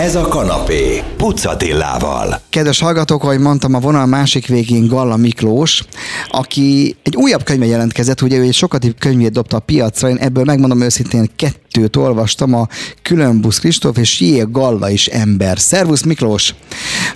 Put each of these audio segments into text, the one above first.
Ez a kanapé, Pucatillával. Kedves hallgatók, ahogy mondtam, a vonal másik végén Galla Miklós, aki egy újabb könyve jelentkezett, ugye ő egy sokat könyvét dobta a piacra, én ebből megmondom őszintén kettőt olvastam, a Különbusz Kristóf és Jé Galla is ember. Szervusz Miklós!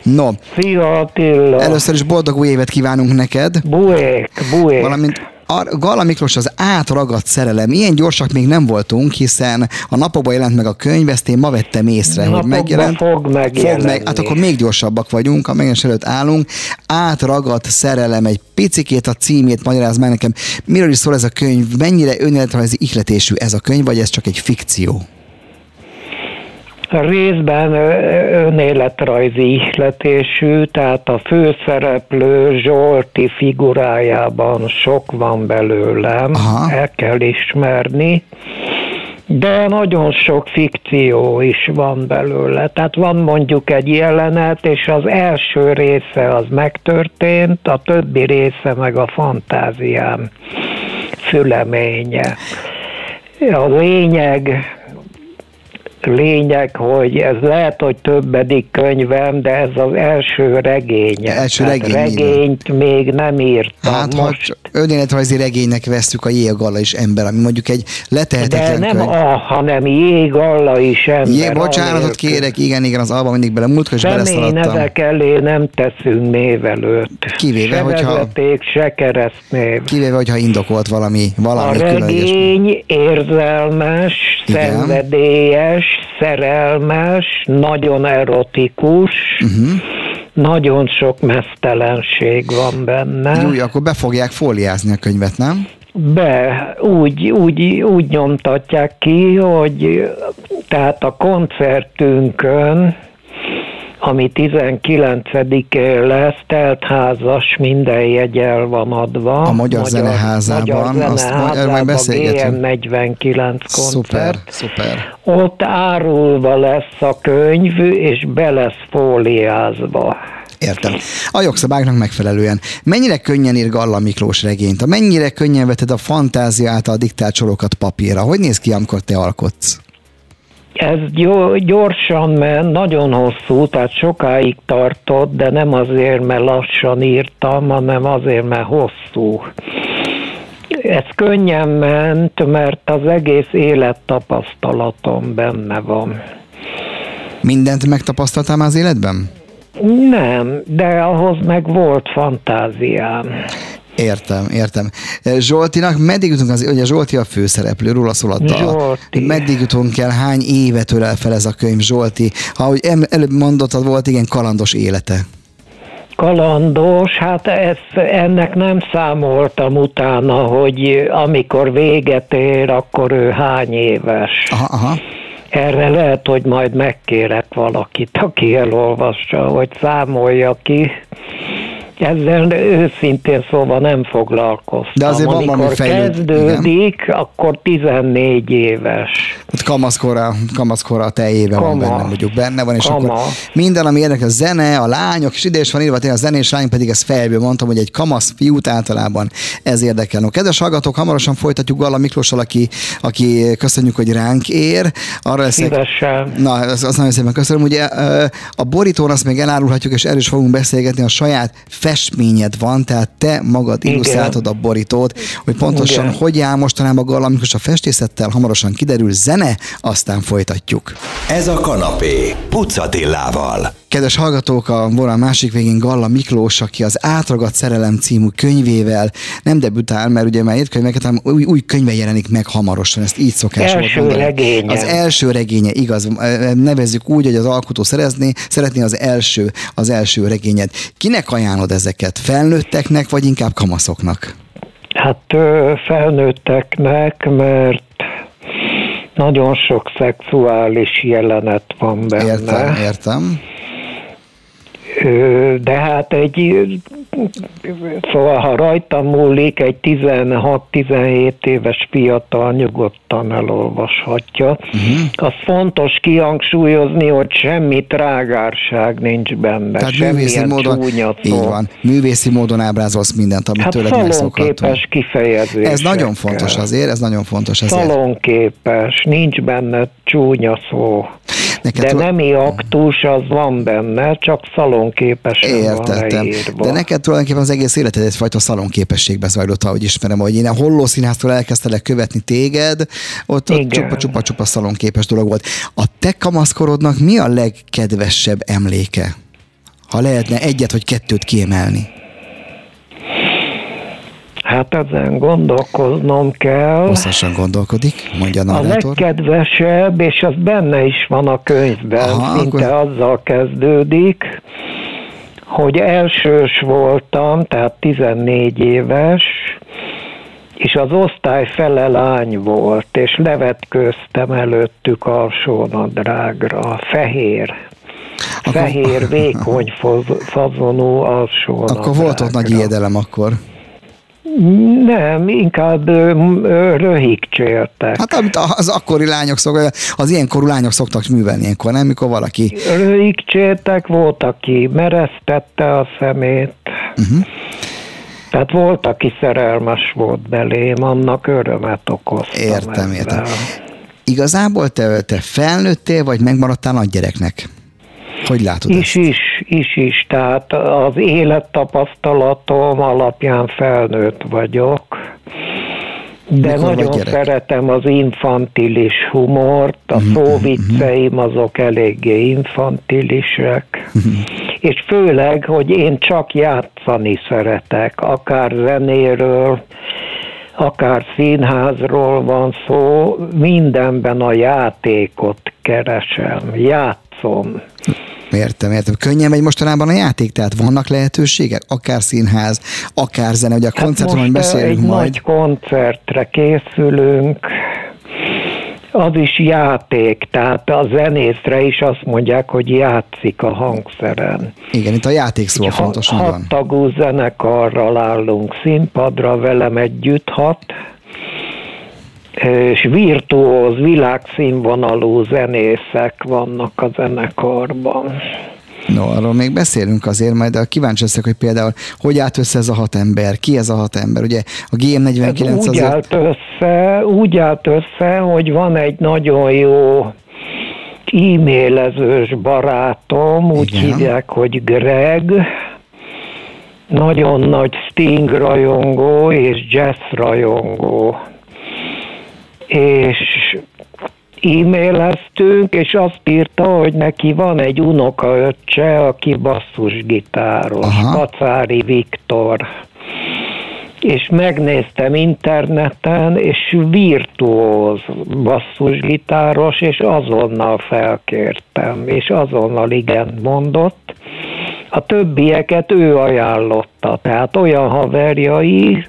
No, Szia Attila! először is boldog új évet kívánunk neked, Buék, buék. valamint a Galla Miklós az átragadt szerelem. Ilyen gyorsak még nem voltunk, hiszen a napokban jelent meg a könyv, ezt én ma vettem észre, hogy Napokban megjelent. fog megjelenni. meg, hát akkor még gyorsabbak vagyunk, a megjelenés előtt állunk. Átragadt szerelem, egy picikét a címét magyaráz meg nekem. Miről is szól ez a könyv? Mennyire önéletrajzi ihletésű ez a könyv, vagy ez csak egy fikció? Részben önéletrajzi ihletésű, tehát a főszereplő Zsolti figurájában sok van belőlem, Aha. el kell ismerni, de nagyon sok fikció is van belőle. Tehát van mondjuk egy jelenet, és az első része az megtörtént, a többi része meg a fantáziám füleménye. A lényeg, lényeg, hogy ez lehet, hogy többedik könyvem, de ez az első regénye. Első regény, regényt még nem írtam. Hát, ha Most csak önéletrajzi regénynek vesztük a Jé Galla is ember, ami mondjuk egy de letehetetlen nem könyv. a, hanem jég alla is ember. Jé, bocsánatot anélkül. kérek, igen, igen, az alba mindig bele múltkor is beleszaladtam. nevek elé nem teszünk név előtt. Kivéve, se hogyha- vezeték, se keresztnév. Kivéve, hogyha indokolt valami, A valami különleges. regény érzelmes, Igen. szenvedélyes, szerelmes, nagyon erotikus, Uh-huh. nagyon sok mesztelenség van benne. Jó, akkor be fogják fóliázni a könyvet, nem? Be, úgy, úgy, úgy nyomtatják ki, hogy tehát a koncertünkön, ami 19-én lesz, teltházas, minden jegy el van adva. A Magyar Zeneházában, Magyar azt majd- erről majd beszélgetünk. GM 49 Szuper, koncert. szuper. Ott árulva lesz a könyv, és be lesz fóliázva. Értem. A jogszabályoknak megfelelően. Mennyire könnyen ír Galla Miklós regényt? Mennyire könnyen veted a fantázia által diktált sorokat papírra? Hogy néz ki, amikor te alkotsz? Ez gyo- gyorsan ment, nagyon hosszú, tehát sokáig tartott, de nem azért, mert lassan írtam, hanem azért, mert hosszú. Ez könnyen ment, mert az egész élettapasztalatom benne van. Mindent megtapasztaltál már az életben? Nem, de ahhoz meg volt fantáziám. Értem, értem. Zsoltinak meddig jutunk az, ugye Zsolti a főszereplő, róla szól a dal. Zsolti. Meddig jutunk el, hány évet ölel fel ez a könyv Zsolti? Ahogy előbb mondottad, volt igen kalandos élete. Kalandos, hát ezt, ennek nem számoltam utána, hogy amikor véget ér, akkor ő hány éves. Aha, aha. Erre lehet, hogy majd megkérek valakit, aki elolvassa, hogy számolja ki. Ezzel őszintén szóval nem foglalkoztam. De azért van valami Amikor fejlőd- kezdődik, akkor 14 éves. Hát kamaszkora, kamaszkora a teljében van Kama. benne, mondjuk benne van, és Kama. akkor minden, ami érdekel, a zene, a lányok, és ide is van írva, a zenés lány pedig ezt fejből mondtam, hogy egy kamasz fiút általában ez érdekel. No, kedves hallgatók, hamarosan folytatjuk Galla Miklóssal, aki, aki köszönjük, hogy ránk ér. Arra leszek, Szívesen. Na, azt, azt nagyon szépen köszönöm. Ugye a borítón azt még elárulhatjuk, és erről is fogunk beszélgetni, a saját festményed van, tehát te magad illusztráltad a borítót, hogy pontosan Igen. hogy áll mostanában Galla Miklós a festészettel, hamarosan kiderül zene, aztán folytatjuk. Ez a kanapé, Pucatillával. Kedves hallgatók, a vonal másik végén Galla Miklós, aki az Átragadt Szerelem című könyvével nem debütál, mert ugye már írt könyveket, hanem új, új könyve jelenik meg hamarosan, ezt így szokás volt Első mondani. regénye. Az első regénye, igaz, nevezzük úgy, hogy az alkotó szerezni, szeretné az első, az első regényet. Kinek ajánlod ezeket? Felnőtteknek, vagy inkább kamaszoknak? Hát felnőtteknek, mert nagyon sok szexuális jelenet van benne. Értem, értem. De hát egy, szóval ha rajtam múlik, egy 16-17 éves fiatal nyugodtan elolvashatja. Uh-huh. Az fontos kihangsúlyozni, hogy semmi trágárság nincs benne. Tehát művészi módon, így van, művészi módon ábrázolsz mindent, amit hát tőled megszokhatunk. kifejezés. Ez nagyon fontos azért, ez nagyon fontos azért. Szalonképes, nincs benne csúnya szó. Neked De nemi aktus az van benne, csak szalonképesen Értettem. van De neked tulajdonképpen az egész életed egyfajta szalonképességbe zajlott, ahogy ismerem, hogy én a holló színháztól elkezdtelek követni téged, ott, ott csupa-csupa-csupa szalonképes dolog volt. A te kamaszkorodnak mi a legkedvesebb emléke? Ha lehetne egyet vagy kettőt kiemelni. Hát ezen gondolkoznom kell. Hosszasan gondolkodik, mondja a narrátor. A legkedvesebb, és az benne is van a könyvben, Aha, szinte akkor... azzal kezdődik, hogy elsős voltam, tehát 14 éves, és az osztály fele lány volt, és levetköztem előttük alsónadrágra, fehér. Akkor... Fehér, vékony fazonú alsónadrágra. Akkor volt ott nagy ijedelem akkor. Nem, inkább röhigcséltek. Hát amit az akkori lányok szoktak, az ilyenkorú lányok szoktak művelni ilyenkor, nem? Mikor valaki... Röhigcséltek, volt, aki meresztette a szemét. Uh-huh. Tehát volt, aki szerelmes volt belém, annak örömet okoztam. Értem, ezzel. értem. Igazából te, te felnőttél, vagy megmaradtál nagy gyereknek? Hogy látod is, ezt? Is, is, is. Tehát az élettapasztalatom alapján felnőtt vagyok. De Mikor nagyon szeretem az infantilis humort, a mm-hmm. szóvicceim azok eléggé infantilisek, mm-hmm. és főleg, hogy én csak játszani szeretek, akár zenéről, akár színházról van szó, mindenben a játékot keresem, játszom. Értem, értem. Könnyen megy mostanában a játék, tehát vannak lehetőségek, akár színház, akár zene, ugye a hát koncertről beszélünk egy majd. nagy koncertre készülünk, az is játék, tehát a zenészre is azt mondják, hogy játszik a hangszeren. Igen, itt a játék szó fontos. Hat tagú zenekarral állunk színpadra, velem együtt hat, és virtuóz, világszínvonalú zenészek vannak a zenekarban. No, arról még beszélünk azért, majd a kíváncsi leszek, hogy például hogy állt össze ez a hat ember, ki ez a hat ember, ugye a GM49 ez úgy azért... Állt össze, úgy állt össze, hogy van egy nagyon jó e-mailezős barátom, úgy Igen. hívják, hogy Greg, nagyon nagy Sting rajongó és jazz rajongó és e-maileztünk, és azt írta, hogy neki van egy unokaöccse, aki basszusgitáros, Aha. Pacári Viktor. És megnéztem interneten, és virtuóz basszusgitáros, és azonnal felkértem, és azonnal igen mondott. A többieket ő ajánlotta, tehát olyan haverjai,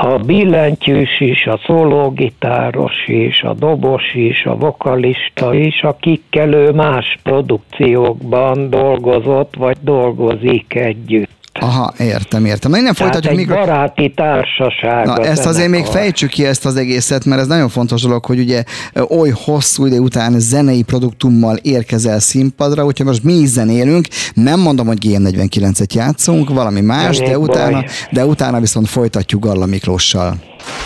a billentyűs is, a szólógitáros is, a dobos is, a vokalista is, akikkel ő más produkciókban dolgozott, vagy dolgozik együtt. Aha, értem, értem. Na innen Tehát folytatjuk. egy mikor... baráti társaság. Na, ezt azért még fejtsük ki ezt az egészet, mert ez nagyon fontos dolog, hogy ugye oly hosszú idő után zenei produktummal érkezel színpadra, hogyha most mi is zenélünk, nem mondom, hogy GM49-et játszunk, valami más, de utána, de utána viszont folytatjuk Galla Miklóssal.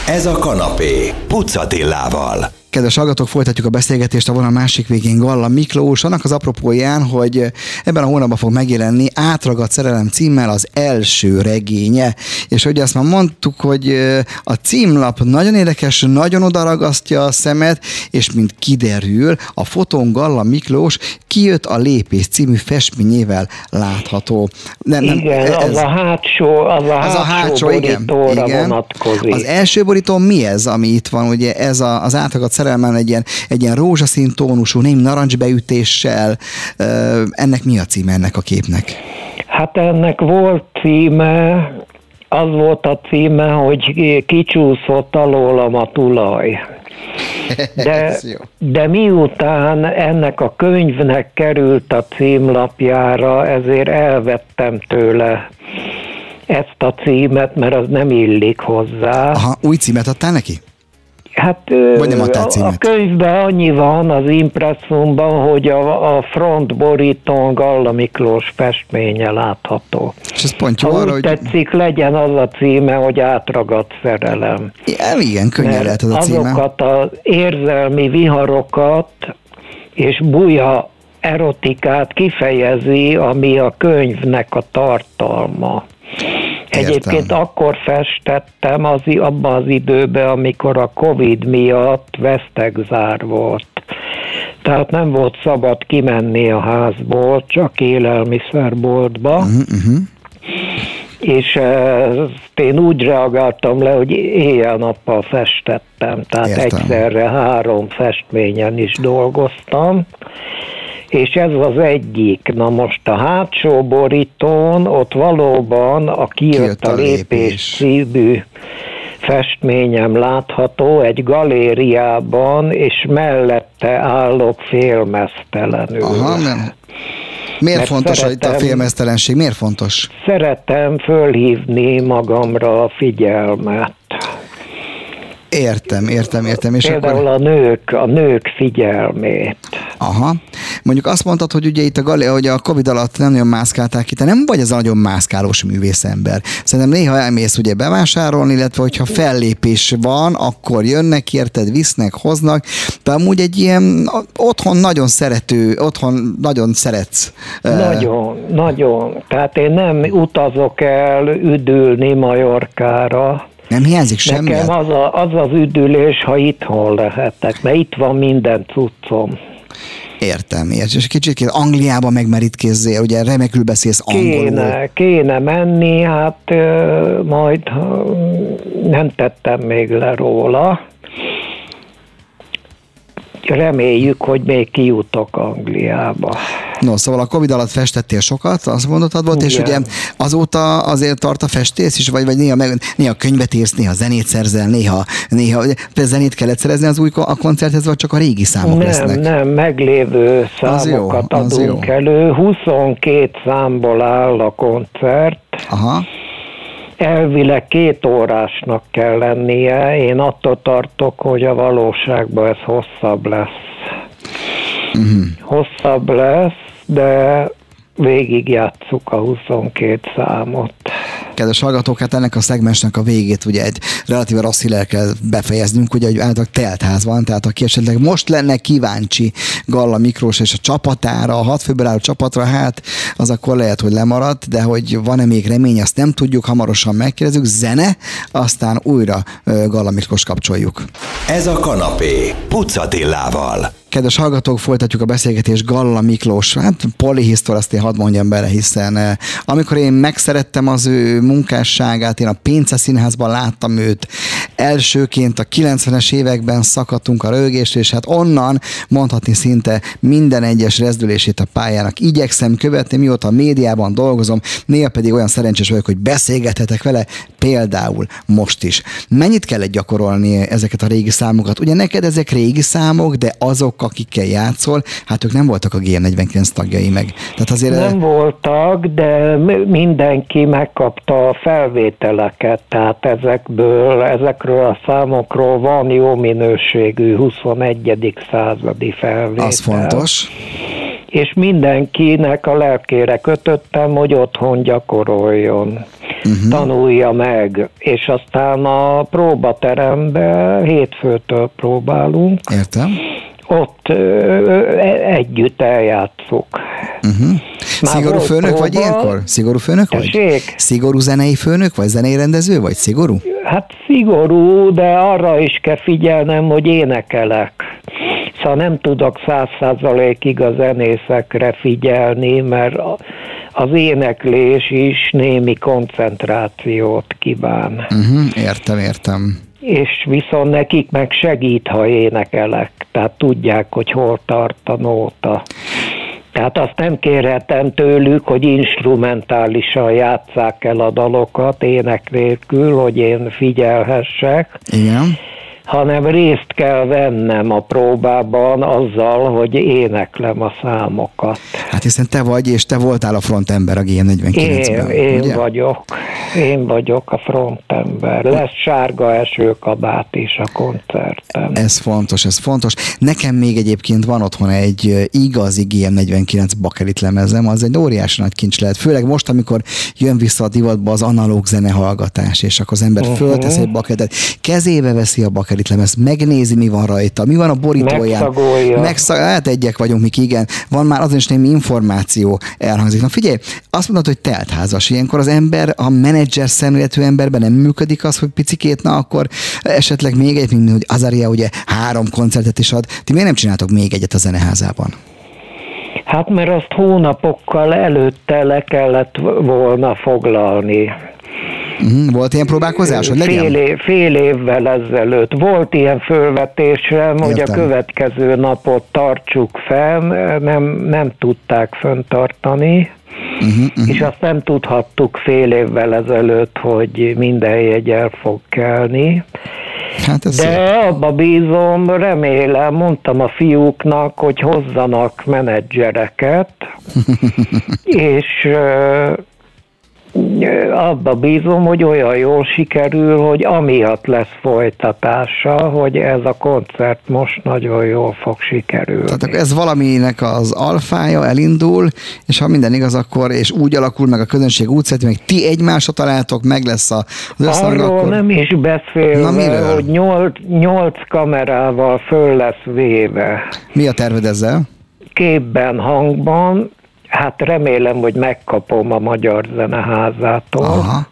Ez a kanapé, Pucatillával. Kedves hallgatók, folytatjuk a beszélgetést a vonal másik végén Galla Miklós, annak az apropóján, hogy ebben a hónapban fog megjelenni Átragadt szerelem címmel az első regénye. És hogy azt már mondtuk, hogy a címlap nagyon érdekes, nagyon odaragasztja a szemet, és mint kiderül, a fotón Galla Miklós kijött a Lépés című festményével látható. Nem, nem, igen, ez, az a hátsó, az a az hátsó, a hátsó igen, igen. vonatkozik. Az első borító mi ez, ami itt van, ugye ez a, az átragadt szerelmen egy ilyen, egy ilyen rózsaszín tónusú, némi narancsbeütéssel. Ennek mi a címe ennek a képnek? Hát ennek volt címe, az volt a címe, hogy kicsúszott alólam a tulaj. De, de miután ennek a könyvnek került a címlapjára, ezért elvettem tőle ezt a címet, mert az nem illik hozzá. Aha, új címet adtál neki? Hát Vagy nem a, a könyvben annyi van az impresszumban, hogy a, a front borítón Galla Miklós festménye látható. És ez pont jó Ha arra, hogy... tetszik, legyen az a címe, hogy átragadt szerelem. Ja, igen, könnyen Mert lehet ez a címe. azokat az érzelmi viharokat és buja erotikát kifejezi, ami a könyvnek a tartalma. Egyébként Értem. akkor festettem az, abban az időben, amikor a Covid miatt vesztegzár volt. Tehát nem volt szabad kimenni a házból, csak élelmiszerboltba. Uh-huh, uh-huh. És ezt én úgy reagáltam le, hogy éjjel-nappal festettem, tehát Értem. egyszerre három festményen is dolgoztam, és ez az egyik. Na most a hátsó borítón ott valóban a Kijött a lépés. című festményem látható egy galériában, és mellette állok félmeztelenül. Aha, nem. Miért Mert fontos a, itt a szeretem- félmeztelenség? Miért fontos? Szeretem fölhívni magamra a figyelmet. Értem, értem, értem. És Például akkor... a nők, a nők figyelmét. Aha. Mondjuk azt mondtad, hogy ugye itt a, gali, hogy a Covid alatt nem nagyon mászkálták ki, te nem vagy az a nagyon mászkálós művészember. Szerintem néha elmész ugye bevásárolni, illetve hogyha fellépés van, akkor jönnek, érted, visznek, hoznak, de amúgy egy ilyen otthon nagyon szerető, otthon nagyon szeretsz. Nagyon, nagyon. Tehát én nem utazok el üdülni Majorkára. Nem hiányzik semmi? Nekem az, a, az az üdülés, ha itthon lehetek, mert itt van minden cuccom. Értem, értem. És kicsit Angliába megmerítkézzél, ugye remekül beszélsz angolul. Kéne, kéne menni, hát ö, majd nem tettem még le róla. Reméljük, hogy még kijutok Angliába. No, szóval a Covid alatt festettél sokat, azt mondtad volt, és ugye Igen. azóta azért tart a festész is, vagy, vagy néha, meg, néha könyvet írsz, néha zenét szerzel, néha, néha zenét kellett szerezni az új a koncerthez, vagy csak a régi számok nem, lesznek? nem, meglévő Az jó, számokat az adunk jó. elő. 22 számból áll a koncert. Aha, Elvileg két órásnak kell lennie. Én attól tartok, hogy a valóságban ez hosszabb lesz. uh-huh. Hosszabb lesz, de végigjátszuk a 22 számot. Kedves hallgatók, hát ennek a szegmensnek a végét ugye egy relatíve rossz hírrel kell befejeznünk, ugye egy általában teltház van, tehát aki esetleg most lenne kíváncsi Galla Miklós és a csapatára, a hat főből álló csapatra, hát az akkor lehet, hogy lemaradt, de hogy van-e még remény, azt nem tudjuk, hamarosan megkérdezzük. Zene, aztán újra Galla Miklós kapcsoljuk. Ez a kanapé. Pucatillával. Kedves hallgatók, folytatjuk a beszélgetést Galla Miklós, hát polihisztor, azt én hadd mondjam bele, hiszen eh, amikor én megszerettem az ő munkásságát, én a Pénce Színházban láttam őt, elsőként a 90-es években szakadtunk a rögést, és hát onnan mondhatni szinte minden egyes rezdülését a pályának igyekszem követni, mióta a médiában dolgozom, néha pedig olyan szerencsés vagyok, hogy beszélgethetek vele, például most is. Mennyit kellett gyakorolni ezeket a régi számokat? Ugye neked ezek régi számok, de azok, akikkel játszol, hát ők nem voltak a GM49 tagjai meg. Tehát azért Nem voltak, de mindenki megkapta a felvételeket, tehát ezekből, ezekről a számokról van jó minőségű 21. századi felvétel. az fontos. És mindenkinek a lelkére kötöttem, hogy otthon gyakoroljon. Uh-huh. Tanulja meg, és aztán a próbateremben hétfőtől próbálunk, Értem. ott ö, együtt eljátszuk. Uh-huh. Már Szigorú főnök vagy próba. ilyenkor? Szigorú főnök vagy? Tessék? Szigorú zenei főnök vagy? Zenei rendező vagy? Szigorú? Hát szigorú, de arra is kell figyelnem, hogy énekelek. Szóval nem tudok száz százalékig a zenészekre figyelni, mert az éneklés is némi koncentrációt kíván. Uh-huh. Értem, értem. És viszont nekik meg segít, ha énekelek. Tehát tudják, hogy hol tart a nóta. Tehát azt nem kérhetem tőlük, hogy instrumentálisan játsszák el a dalokat ének nélkül, hogy én figyelhessek, Igen. Hanem részt kell vennem a próbában azzal, hogy éneklem a számokat. Hát hiszen te vagy, és te voltál a frontember a GM49-ben. Én, én ugye? vagyok. Én vagyok a frontember. Lesz sárga esőkabát is a koncerten. Ez fontos, ez fontos. Nekem még egyébként van otthon egy igazi GM49 bakelit lemezem, az egy óriási nagy kincs lehet. Főleg most, amikor jön vissza a divatba az analóg zenehallgatás, és akkor az ember uh-huh. föltesz egy bakelitet, kezébe veszi a bakelit lemez, megnézi, mi van rajta, mi van a borítóján. Megszagolja. Megszag... Hát egyek vagyunk, mik igen. Van már azért is némi információ elhangzik. Na figyelj, azt mondod, hogy teltházas. Ilyenkor az ember, a menedzser szemléletű emberben nem működik az, hogy picikét, na akkor esetleg még egy, mint hogy Azaria ugye három koncertet is ad. Ti miért nem csináltok még egyet a zeneházában? Hát mert azt hónapokkal előtte le kellett volna foglalni. Uh-huh. Volt ilyen próbálkozás, hogy legyen? Fél, év, fél évvel ezelőtt volt ilyen fölvetésem, hogy a következő napot tartsuk fenn, nem, nem tudták föntartani. Uh-huh, uh-huh. És azt nem tudhattuk fél évvel ezelőtt, hogy minden jegy el fog kelni. Hát De szép. abba bízom, remélem, mondtam a fiúknak, hogy hozzanak menedzsereket, és abba bízom, hogy olyan jól sikerül, hogy amiatt lesz folytatása, hogy ez a koncert most nagyon jól fog sikerülni. Tehát ez valaminek az alfája elindul, és ha minden igaz, akkor és úgy alakul meg a közönség úgy szerint, meg ti egymásra találtok, meg lesz a, az összhang, Arról akkor... nem is beszélve, Na, hogy nyolc, nyolc kamerával föl lesz véve. Mi a terved ezzel? Képben, hangban, Hát remélem, hogy megkapom a Magyar Zeneházától. Aha.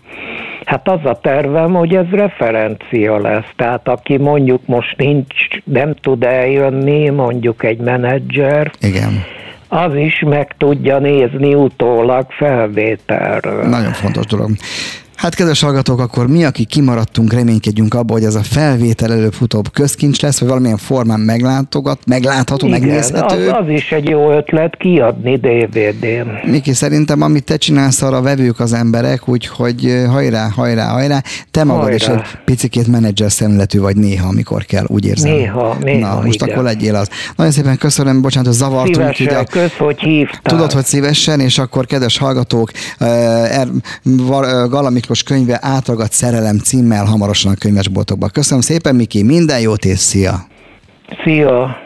Hát az a tervem, hogy ez referencia lesz. Tehát aki mondjuk most nincs, nem tud eljönni, mondjuk egy menedzser, Igen. az is meg tudja nézni utólag felvételről. Nagyon fontos dolog. Hát kedves hallgatók, akkor mi, akik kimaradtunk, reménykedjünk abba, hogy ez a felvétel előbb-utóbb közkincs lesz, vagy valamilyen formán meglátogat, meglátható, Igen, megnézhető. Az, az is egy jó ötlet kiadni DVD-n. Miki, szerintem amit te csinálsz, arra vevők az emberek, úgyhogy hajrá, hajrá, hajrá. Te magad hajrá. is egy picikét menedzser szemletű vagy néha, amikor kell, úgy érzem. Néha, néha, Na, most igen. akkor legyél az. Nagyon szépen köszönöm, bocsánat, hogy zavartunk. Szívesen, ide. kösz, hogy hívtál. Tudod, hogy szívesen, és akkor kedves hallgatók, er, Galamik Miklós könyve Átragadt szerelem címmel hamarosan a könyvesboltokban. Köszönöm szépen, Miki, minden jót és szia! Szia!